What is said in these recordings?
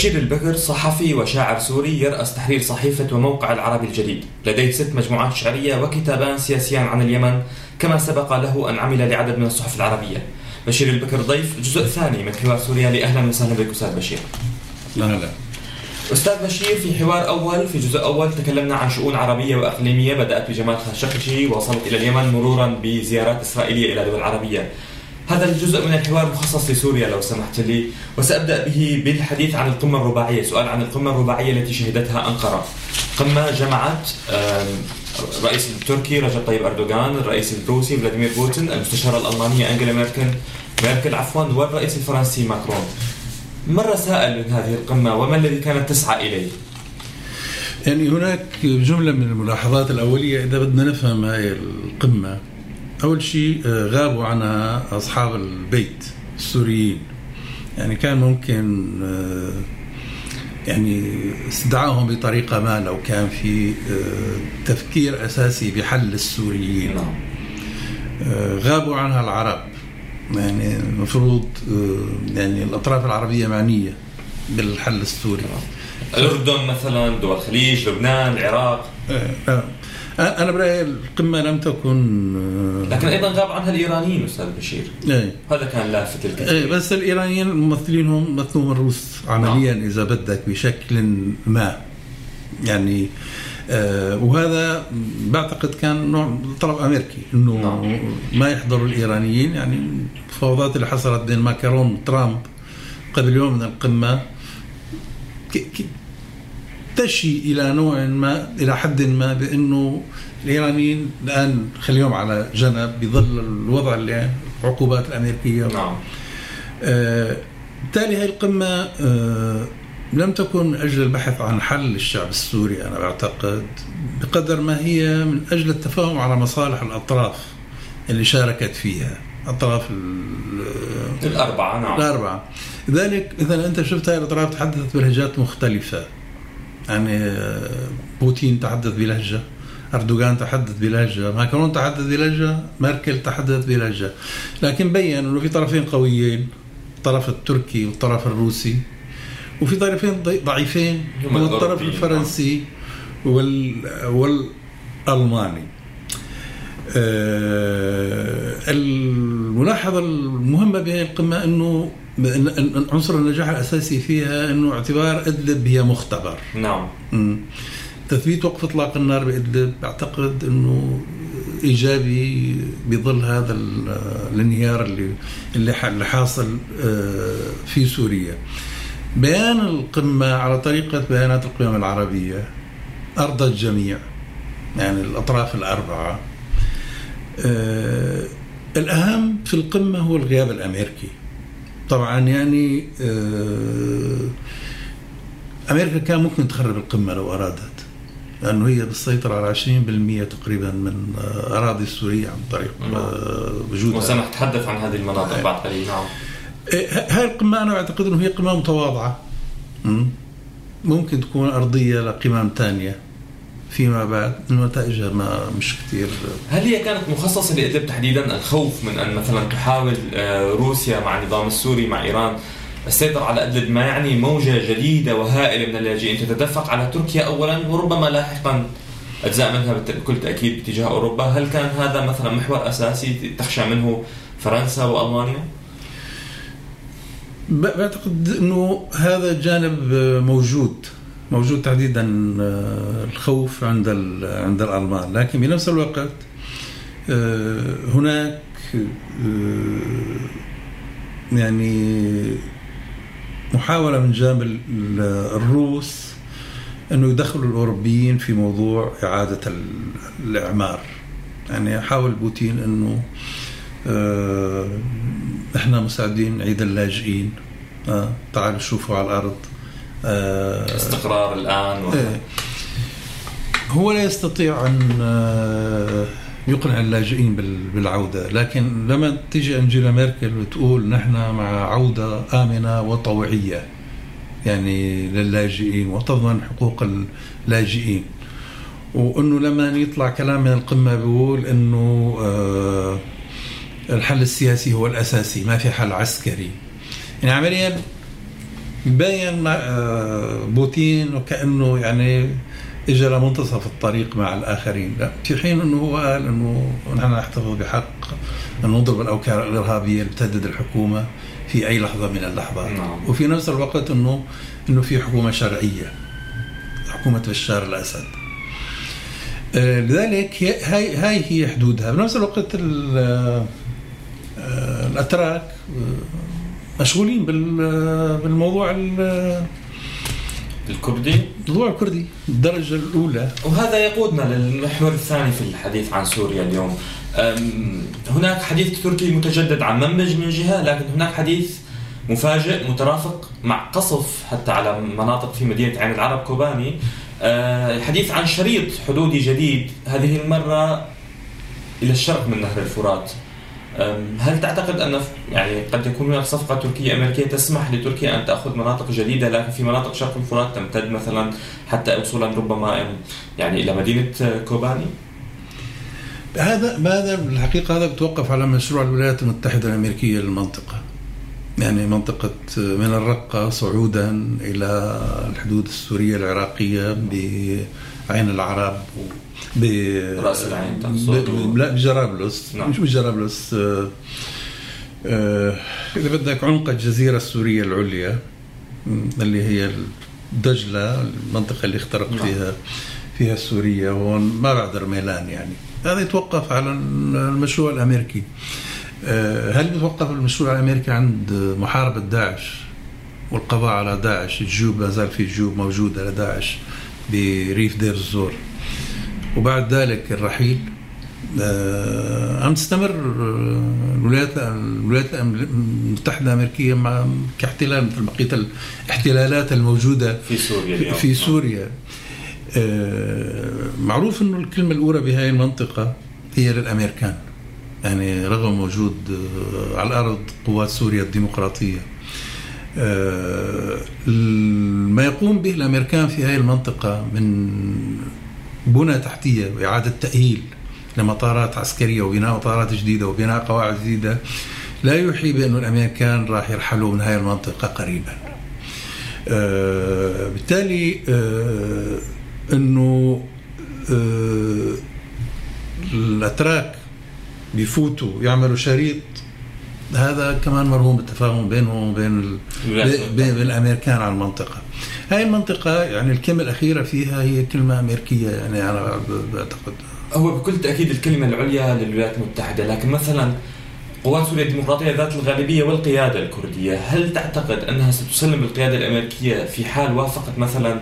بشير البكر صحفي وشاعر سوري يرأس تحرير صحيفة وموقع العربي الجديد. لديه ست مجموعات شعرية وكتابان سياسيان عن اليمن كما سبق له أن عمل لعدد من الصحف العربية. بشير البكر ضيف جزء ثاني من حوار سوريا. لأهلا وسهلا بك أستاذ بشير. لا لا أستاذ بشير في حوار أول في جزء أول تكلمنا عن شؤون عربية وإقليمية بدأت بجمال خاشقجي وصلت إلى اليمن مرورا بزيارات إسرائيلية إلى دول عربية. هذا الجزء من الحوار مخصص لسوريا لو سمحت لي وسأبدأ به بالحديث عن القمة الرباعية. سؤال عن القمة الرباعية التي شهدتها أنقرة. قمة جمعت الرئيس التركي رجب طيب أردوغان الرئيس الروسي فلاديمير بوتين المستشارة الألمانية أنجلا ميركل ميركل عفوا والرئيس الفرنسي ماكرون. ما الرسائل من هذه القمة وما الذي كانت تسعى إليه؟ يعني هناك جملة من الملاحظات الأولية إذا بدنا نفهم هاي القمة. أول شيء آه، غابوا عنها أصحاب البيت السوريين. يعني كان ممكن آه، يعني استدعاهم بطريقة ما لو كان في آه، تفكير أساسي بحل السوريين. نعم. غابوا عنها العرب. يعني المفروض يعني الأطراف العربية معنية بالحل السوري. الأردن مثلا دول الخليج لبنان العراق. أنا برأيي القمة لم تكن آه، لكن أيضا غاب عنها الإيرانيين أستاذ بشير. إيه هذا كان لافت الكثير إيه بس الإيرانيين الممثلين هم مثلوا الروس عمليا نعم. إذا بدك بشكل ما. يعني آه وهذا بعتقد كان نوع طلب أمريكي إنه نعم. ما يحضروا الإيرانيين. يعني الفوضات اللي حصلت بين ماكرون وترامب قبل يوم من القمة تشي إلى نوع ما إلى حد ما بأنه الإيرانيين الآن خليهم على جنب بظل الوضع اللي العقوبات الأمريكية. نعم. آه بالتالي هذه القمة آه لم تكن من أجل البحث عن حل الشعب السوري أنا بعتقد بقدر ما هي من أجل التفاهم على مصالح الأطراف اللي شاركت فيها أطراف الأربعة نعم. الأربعة. لذلك إذا أنت شفت هذه الأطراف تحدثت بلهجات مختلفة. يعني بوتين تحدث بلهجة أردوغان تحدث بلهجة ماكرون تحدث بلهجة ميركل تحدث بلهجة. لكن بين إنه في طرفين قويين الطرف التركي والطرف الروسي وفي طرفين ضعيفين هو الطرف الفرنسي وال والألماني. آه الملاحظة المهمة بهذه القمة إنه عنصر النجاح الأساسي فيها إنه اعتبار إدلب هي مختبر. نعم. تثبيت وقف إطلاق النار بإدلب أعتقد إنه إيجابي بظل هذا الانهيار اللي اللي حاصل آه، في سوريا. بيان القمة على طريقة بيانات القمم العربية أرضى الجميع يعني الأطراف الأربعة. آه، الأهم في القمة هو الغياب الأمريكي. طبعا يعني آه، أمريكا كان ممكن تخرب القمة لو أرادت لأنه هي بتسيطر على 20% تقريبا من آه، أراضي سوريا عن طريق نعم. آه، وجودها. وسنتحدث تحدث عن هذه المناطق بعد قليل. نعم. هاي القمة أنا أعتقد إنه هي قمة متواضعة. ممكن تكون أرضية لقمم ثانية فيما بعد نتائجها ما مش كثير هل هي كانت مخصصة لإدلب تحديدا الخوف من أن مثلا تحاول آه، روسيا مع النظام السوري مع إيران السيطرة على إدلب ما يعني موجة جديدة وهائلة من اللاجئين تتدفق على تركيا أولا وربما لاحقا أجزاء منها بكل تأكيد باتجاه أوروبا. هل كان هذا مثلا محور أساسي تخشى منه فرنسا وألمانيا؟ بعتقد أنه هذا الجانب موجود. موجود تحديدا آه، الخوف عند عند الالمان لكن بنفس الوقت آه، هناك آه، يعني محاولة من جانب الروس أنه يدخلوا الأوروبيين في موضوع إعادة الإعمار. يعني حاول بوتين أنه إحنا مساعدين نعيد اللاجئين. تعالوا شوفوا على الأرض. آه، استقرار الآن و... إيه. هو لا يستطيع أن آه، يقنع اللاجئين بالعودة، لكن لما تيجي أنجيلا ميركل وتقول نحن مع عودة آمنة وطوعية يعني للاجئين وتضمن حقوق اللاجئين وإنه لما يطلع كلام من القمة بيقول إنه آه، الحل السياسي هو الأساسي ما في حل عسكري يعني عمليا مع آه، بوتين وكأنه يعني اجى لمنتصف الطريق مع الآخرين. لا في حين إنه هو قال إنه نحن نحتفظ بحق أن نضرب الأوكار الإرهابية اللي بتهدد الحكومة في أي لحظة من اللحظات. نعم. وفي نفس الوقت إنه إنه في حكومة شرعية حكومة بشار الأسد. آه، لذلك هي- هاي هاي هي حدودها. بنفس الوقت ال- آه، الأتراك مشغولين بال- بالموضوع ال- الكردي؟ الموضوع الكردي الدرجة الأولى. وهذا يقودنا للمحور الثاني في الحديث عن سوريا اليوم. هناك حديث تركي متجدد عن منبج من جهة لكن هناك حديث مفاجئ مترافق مع قصف حتى على مناطق في مدينة عين العرب كوباني أه، الحديث عن شريط حدودي جديد. هذه المرة إلى الشرق من نهر الفرات. هل تعتقد أن يعني قد يكون هناك صفقة تركية أمريكية تسمح لتركيا أن تأخذ مناطق جديدة؟ لكن في مناطق شرق الفرات تمتد مثلا حتى وصولا ربما يعني إلى مدينة كوباني؟ هذا هذا بالحقيقة هذا بتوقف على مشروع الولايات المتحدة الأمريكية للمنطقة. يعني منطقة من الرقة صعودا إلى الحدود السورية العراقية بعين العرب و ب رأس العين ب- لا بجرابلس نعم. مش بجرابلس آه، آه، إذا بدك عنق الجزيرة السورية العليا اللي هي دجلة المنطقة اللي اخترق نعم. فيها فيها سوريا وهون ما بعد رميلان يعني هذا يتوقف على المشروع الأمريكي آه، هل يتوقف المشروع الأمريكي عند محاربة داعش والقضاء على داعش؟ الجيوب ما زال في جيوب موجودة لداعش بريف دير الزور. وبعد ذلك الرحيل آه، عم تستمر آه، الولايات الولايات المتحدة الأمريكية مع كاحتلال مثل بقية الاحتلالات الموجودة في سوريا اليوم. في سوريا. آه، معروف إنه الكلمة الأولى بهذه المنطقة هي للأمريكان. يعني رغم وجود آه، على الأرض قوات سوريا الديمقراطية آه، ما يقوم به الأمريكان في هذه المنطقة من بنى تحتية وإعادة تأهيل لمطارات عسكرية وبناء مطارات جديدة وبناء قواعد جديدة لا يوحي بأن الأمريكان راح يرحلوا من هذه المنطقة قريبا. آه، بالتالي إنه الأتراك بيفوتوا يعملوا شريط هذا كمان مرهون بالتفاهم بينهم وبين بين. الأمريكان على المنطقة. هاي المنطقة يعني الكلمة الأخيرة فيها هي كلمة أمريكية يعني أنا ب- بعتقد هو بكل تأكيد الكلمة العليا للولايات المتحدة لكن مثلا قوات سوريا الديمقراطية ذات الغالبية والقيادة الكردية هل تعتقد أنها ستسلم القيادة الأمريكية في حال وافقت مثلا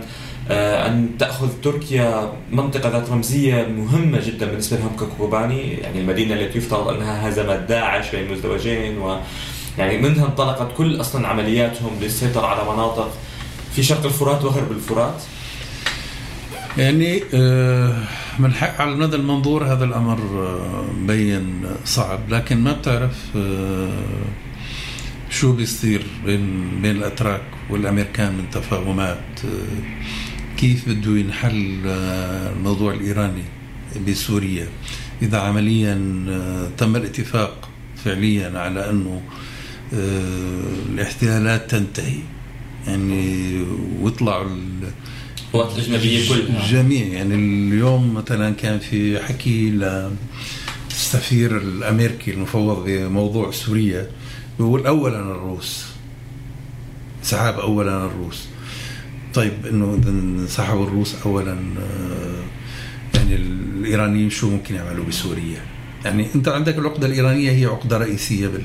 أن تأخذ تركيا منطقة ذات رمزية مهمة جدا بالنسبة لهم ككوباني. يعني المدينة التي يفترض أنها هزمت داعش بين مزدوجين و يعني منها انطلقت كل أصلا عملياتهم للسيطرة على مناطق في شرق الفرات وغرب الفرات. يعني آه، من حق على المدى المنظور هذا الأمر آه، مبين صعب. لكن ما بتعرف آه، شو بيصير بين بين الأتراك والأمريكان من تفاهمات آه، كيف بده ينحل آه، الموضوع الإيراني بسوريا؟ إذا عمليا آه، تم الاتفاق فعليا على أنه آه، الاحتلالات تنتهي. يعني ويطلعوا ال- القوات الأجنبية كلها. جميع يعني اليوم مثلا كان في حكي للسفير الأمريكي المفوض بموضوع سوريا بيقول اولا الروس سحب اولا الروس. طيب إنه اذا انسحبوا الروس اولا آه، يعني الإيرانيين شو ممكن يعملوا بسوريا؟ يعني أنت عندك العقدة الإيرانية هي عقدة رئيسية بال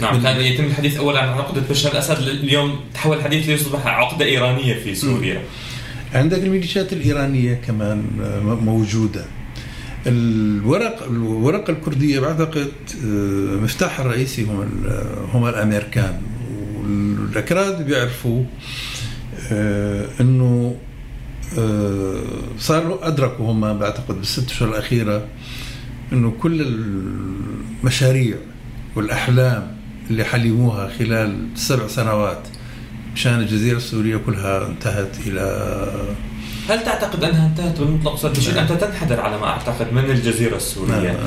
نعم بال- كان يتم الحديث اولا عن عقدة بشار الأسد اليوم تحول الحديث ليصبح عقدة إيرانية في سوريا. عندك الميليشيات الإيرانية كمان آه، موجودة. الورق الورقة الكردية بعتقد آه، مفتاحها الرئيسي هم هم الأمريكان. والأكراد بيعرفوا آه، إنه آه، صاروا أدركوا هم بعتقد بالست أشهر الأخيرة إنه كل المشاريع والأحلام اللي حلموها خلال سبع سنوات مشان الجزيرة السورية كلها انتهت إلى هل تعتقد أنها انتهت بالمطلق بشير؟ نعم. أنت تنحدر على ما أعتقد من الجزيرة السورية.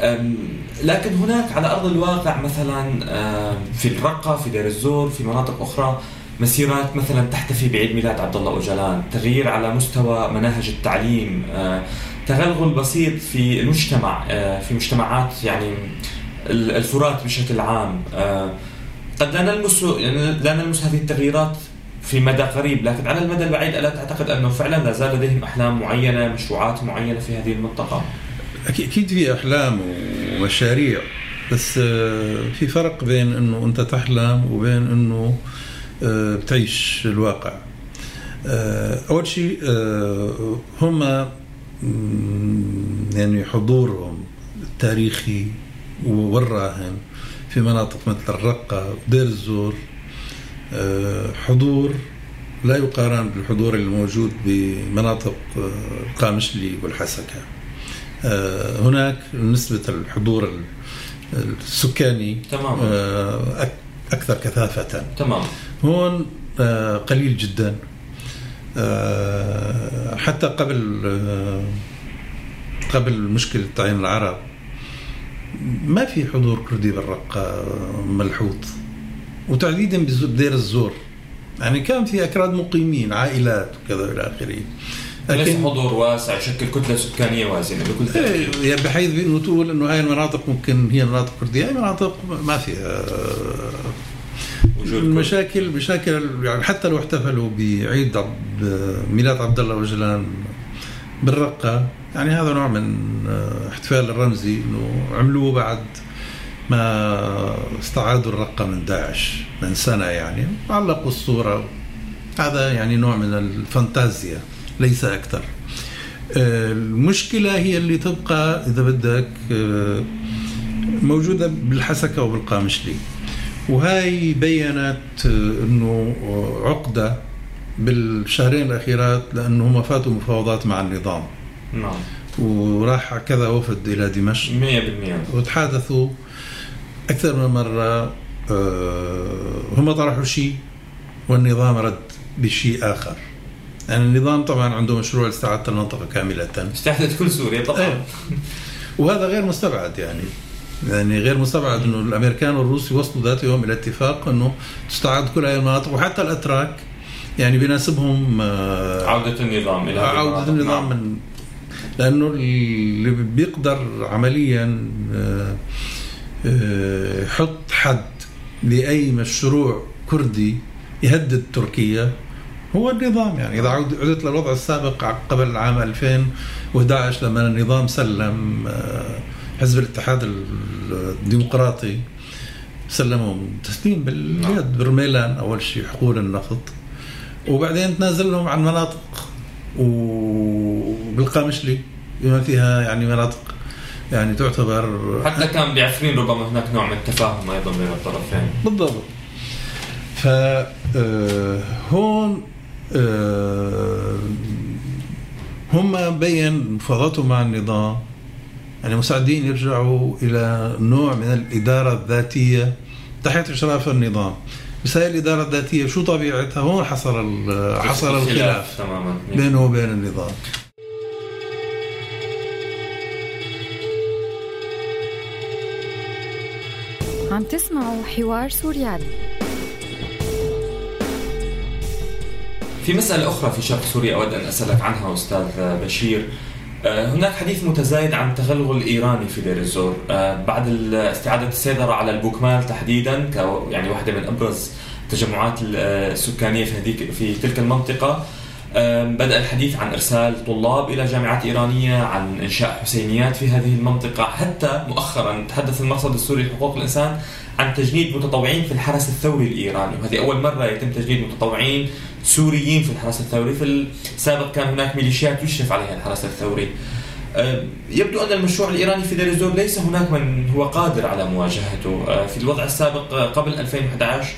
أم، لكن هناك على أرض الواقع مثلا في الرقة في دير الزور في مناطق أخرى مسيرات مثلا تحتفي بعيد ميلاد عبد الله أوجلان، تغيير على مستوى مناهج التعليم، آه، تغلغل بسيط في المجتمع آه، في مجتمعات يعني الفرات بشكل عام. آه، قد لا نلمس يعني لا نلمس هذه التغييرات في مدى قريب لكن على المدى البعيد ألا تعتقد أنه فعلا لا زال لديهم أحلام معينة مشروعات معينة في هذه المنطقة؟ أكيد في أحلام ومشاريع بس في فرق بين إنه أنت تحلم وبين إنه بتعيش الواقع. آه، أول شيء هم يعني حضورهم التاريخي والراهن في مناطق مثل الرقة ودير الزور حضور لا يقارن بالحضور الموجود بمناطق القامشلي والحسكة. هناك نسبة الحضور السكاني تمام آه، أكثر كثافة. تمام هون آه، قليل جدا. آه، حتى قبل قبل مشكلة تعيين العرب ما في حضور كردي بالرقة ملحوظ. وتحديدا بدير الزور. يعني كان في أكراد مقيمين عائلات وكذا إلى آخره. ليس حضور واسع يشكل كتلة سكانية وازنة بكل تأكيد. إيه، يعني بحيث إنه تقول إنه هاي المناطق ممكن هي مناطق كردية هاي مناطق ما فيها وجود المشاكل مشاكل يعني حتى لو احتفلوا بعيد ميلاد عبد الله وجلان بالرقة يعني هذا نوع من احتفال الرمزي إنه عملوه بعد ما استعادوا الرقة من داعش من سنة يعني علقوا الصورة. هذا يعني نوع من الفانتازيا ليس أكثر. آه، المشكلة هي اللي تبقى إذا بدك آه، موجودة بالحسكة وبالقامشلي. وهاي بينت آه، أنه عقدة بالشهرين الأخيرات لأنه هم فاتوا مفاوضات مع النظام. نعم. وراح كذا وفد إلى دمشق. 100% وتحادثوا أكثر من مرة هم طرحوا شيء والنظام رد بشيء آخر. يعني النظام طبعا عنده مشروع لاستعادة المنطقة كاملة. استعادة كل سوريا طبعا. إيه. وهذا غير مستبعد يعني. يعني غير مستبعد إنه الأمريكان والروس يوصلوا ذات يوم إلى اتفاق إنه تستعاد كل هذه المناطق. وحتى الأتراك يعني بيناسبهم آه، عودة النظام إلى عودة النظام نعم. من لأنه اللي بيقدر عمليا آه، آه، يحط حد لأي مشروع كردي يهدد تركيا هو النظام. يعني إذا عدت للوضع السابق قبل عام 2011 لما النظام سلم آه، حزب الاتحاد الديمقراطي سلمهم تسليم باليد. برميلان أول شيء حقول النفط. وبعدين تنازل لهم عن مناطق. وبالقامشلي بما فيها يعني مناطق يعني تعتبر حتى كان بعفرين ربما هناك نوع من التفاهم أيضا بين الطرفين. بالضبط. ف آه، هون آه، هم بين مفاوضاتهم مع النظام. يعني مساعدين يرجعوا إلى نوع من الإدارة الذاتية تحت اشراف النظام. بس هاي الإدارة الذاتية شو طبيعتها؟ هون حصل حصل الخلاف تماما. بينه وبين النظام. عم تسمعوا حوار سوريالي في مسألة أخرى في شرق سوريا أود أن أسألك عنها أستاذ بشير. هناك حديث متزايد عن تغلغل إيراني في دير الزور آه، بعد استعادة السيطرة على البوكمال تحديدا ك يعني واحدة من أبرز التجمعات السكانية في هذيك في تلك المنطقة. بدأ الحديث عن إرسال طلاب إلى جامعات إيرانية عن إنشاء حسينيات في هذه المنطقة. حتى مؤخرا تحدث المرصد السوري لحقوق الإنسان عن تجنيد متطوعين في الحرس الثوري الإيراني. وهذه أول مرة يتم تجنيد متطوعين سوريين في الحرس الثوري في السابق كان هناك ميليشيات يشرف عليها الحرس الثوري يبدو أن المشروع الإيراني في دير الزور ليس هناك من هو قادر على مواجهته أه، في الوضع السابق أه، قبل 2011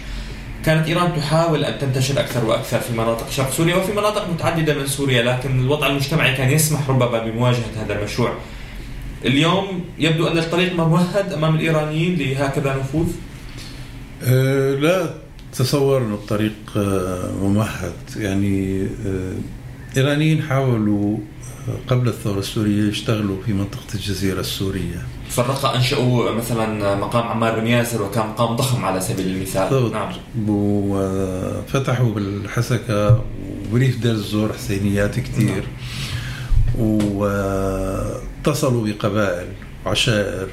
كانت إيران تحاول أن تنتشر أكثر وأكثر في مناطق شرق سوريا وفي مناطق متعددة من سوريا لكن الوضع المجتمعي كان يسمح ربما بمواجهة هذا المشروع. اليوم يبدو أن الطريق ممهد أمام الإيرانيين لهكذا نفوذ. أه لا تصور انه الطريق أه ممهد. يعني أه الإيرانيين حاولوا قبل الثورة السورية يشتغلوا في منطقة الجزيرة السورية. فرقة أنشأوا مثلا مقام عمار بن ياسر وكان مقام ضخم على سبيل المثال. نعم. وفتحوا بالحسكة وريف دير الزور حسينيات كثير واتصلوا بقبائل وعشائر.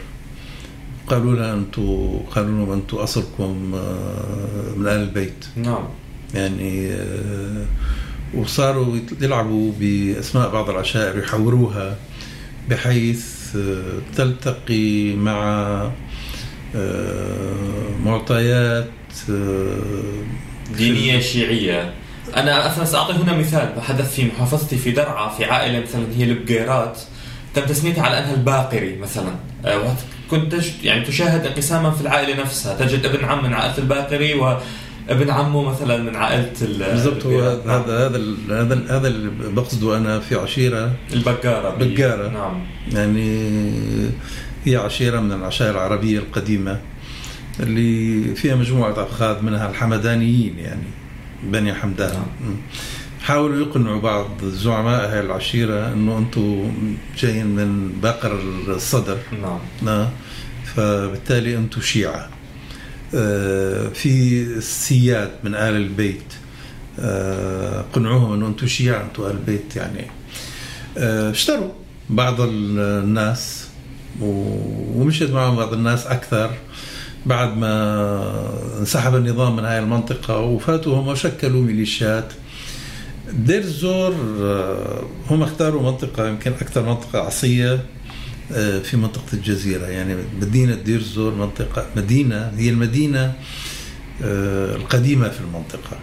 قالوا لها أنتم قالوا لهم أنتم أصلكم آه، من ال البيت. نعم. يعني آه، وصاروا يلعبوا بأسماء بعض العشائر يحوروها بحيث آه، تلتقي مع معطيات دينية شيعية. أنا أصلا سأعطي هنا مثال حدث في محافظتي في درعا في عائلة مثلا هي البقيرات تم تسميتها على أنها الباقري مثلا آه، كنت يعني تشاهد انقساما في العائلة نفسها تجد ابن عم من عائلة الباقري وابن عمه مثلا من عائلة ال- بالضبط هو البقيرات. نعم. هذا هذا هذا هذا اللي بقصده أنا في عشيرة البقارة ب- بقارة. نعم يعني هي عشيرة من العشائر العربية القديمة اللي فيها مجموعة أفخاذ منها الحمدانيين يعني بني حمدان نعم. حاولوا يقنعوا بعض زعماء هاي العشيرة إنه أنتم جايين من باقر الصدر. نعم. نعم فبالتالي أنتم شيعة. آه، في السياد من آل البيت. آه، قنعوهم إنه أنتم شيعة أنتم آل البيت يعني. آه، اشتروا بعض ال- الناس ومشيت معهم بعض الناس أكثر بعد ما انسحب النظام من هاي المنطقة وفاتوا هم وشكلوا ميليشيات. دير الزور آه، هم اختاروا منطقة يمكن أكثر منطقة عصية آه، في منطقة الجزيرة. يعني مدينة دير الزور منطقة مدينة هي المدينة آه، القديمة في المنطقة.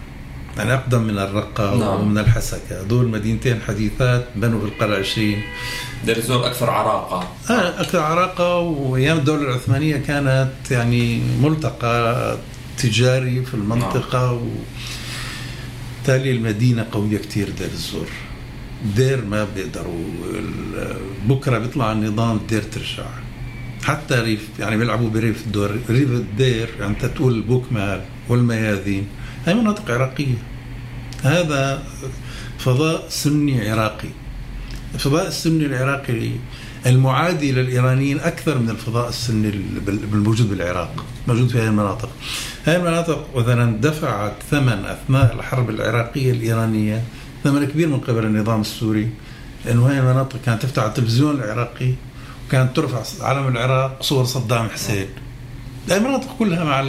يعني أقدم من الرقة نعم. ومن الحسكة. دول مدينتين حديثات بنوا في القرن العشرين دير الزور أكثر عراقة. آه أكثر عراقة وأيام الدولة العثمانية كانت يعني ملتقى تجاري في المنطقة وبالتالي المدينة قوية كتير دير الزور. دير ما بيقدروا. بكرة بيطلع النظام الدير ترجع. حتى ريف يعني بيلعبوا بريف الدير. ريف الدير يعني تقول البوكمال والميادين. هاي مناطق عراقية. هذا فضاء سني عراقي. الفضاء السني العراقي المعادي للإيرانيين أكثر من الفضاء السني الموجود بالعراق. موجود في هذه المناطق. هذه المناطق مثلا دفعت ثمن أثناء الحرب العراقية الإيرانية ثمن كبير من قبل النظام السوري لأنه هذه المناطق كانت تفتح على التلفزيون العراقي وكانت ترفع علم العراق صور صدام حسين. المناطق كلها مع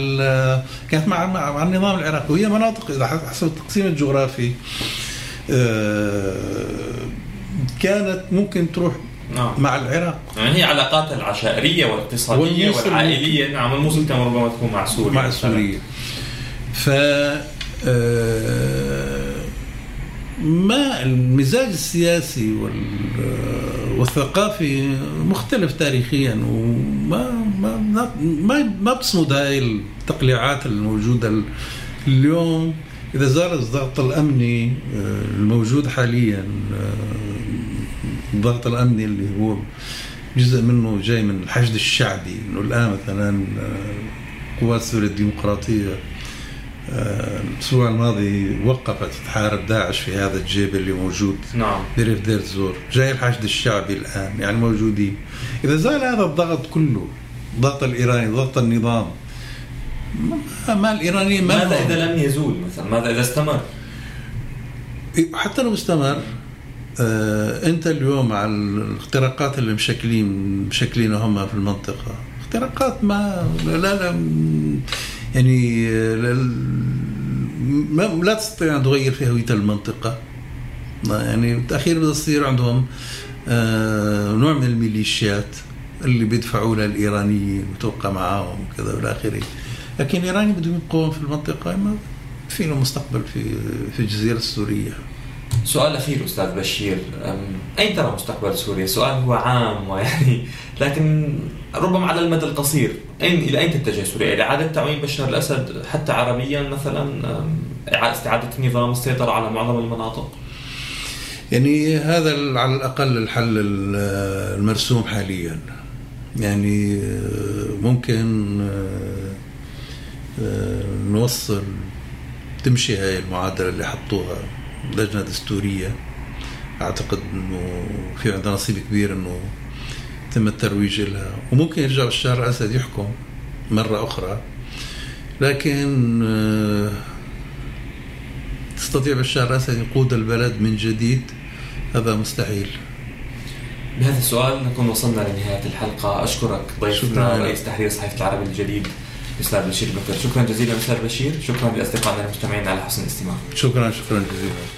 كانت مع مع مع النظام العراقي وهي مناطق إذا حسب التقسيم الجغرافي آه، كانت ممكن تروح نعم. مع العراق. يعني هي علاقات العشائرية والاقتصادية والموصل والعائلية. نعم الموصل كان ربما تكون مع سوريا. مع. سوريا. ف آه، ما المزاج السياسي وال- والثقافي مختلف تاريخيا وما ما ما ما, بتصمد هاي التقليعات الموجودة ال- اليوم. إذا زال الضغط الأمني آه، الموجود حاليا آه، الضغط الامني اللي هو جزء منه جاي من الحشد الشعبي. إنه الآن مثلا آه، قوات سوريا الديمقراطية آه، الأسبوع الماضي وقفت تحارب داعش في هذا الجيب اللي موجود نعم. بريف دير زور. جاي الحشد الشعبي الآن يعني موجودين. إذا زال هذا الضغط كله ضغط الإيراني ضغط النظام ما, الإيرانيين ما ماذا إذا لم يزول مثلا؟ ماذا إذا استمر؟ حتى لو استمر انت اليوم مع الاختراقات اللي مشكلين مشكلينها هم في المنطقة اختراقات ما لا لا يعني آه، لا, لا تستطيع أن تغير في هويه المنطقة. يعني بالتاخير بده يصير عندهم آه، نوع من الميليشيات اللي بيدفعوا لها الايرانيين وتوقع معاهم وكذا والى آخره. لكن الإيراني بده يقوم في المنطقة ما في له مستقبل في في الجزيرة السورية. سؤال أخير أستاذ بشير. أين ترى مستقبل سوريا؟ سؤال هو عام ويعني لكن ربما على المدى القصير أين إلى أين تتجه سوريا؟ إلى إعادة تعويم بشار الأسد حتى عربيا مثلا؟ استعادة النظام السيطرة على معظم المناطق؟ يعني هذا على الأقل الحل ال- المرسوم حاليا. يعني آه، ممكن آه، آه، نوصل تمشي هاي المعادلة اللي حطوها. لجنه دستوريه أعتقد إنه في عندها نصيب كبير إنه يتم الترويج لها. وممكن يرجع بشار الأسد يحكم مرة أخرى. لكن آه، تستطيع بشار الأسد يقود البلد من جديد؟ هذا مستحيل. بهذا السؤال نكون وصلنا لنهاية الحلقة. أشكرك ضيفنا. رئيس تحرير صحيفة العربي الجديد. أستاذ بشير بكر. شكرا جزيلا أستاذ بشير. شكرا لأصدقائنا المستمعين على حسن الاستماع. شكرا شكرا جزيلا.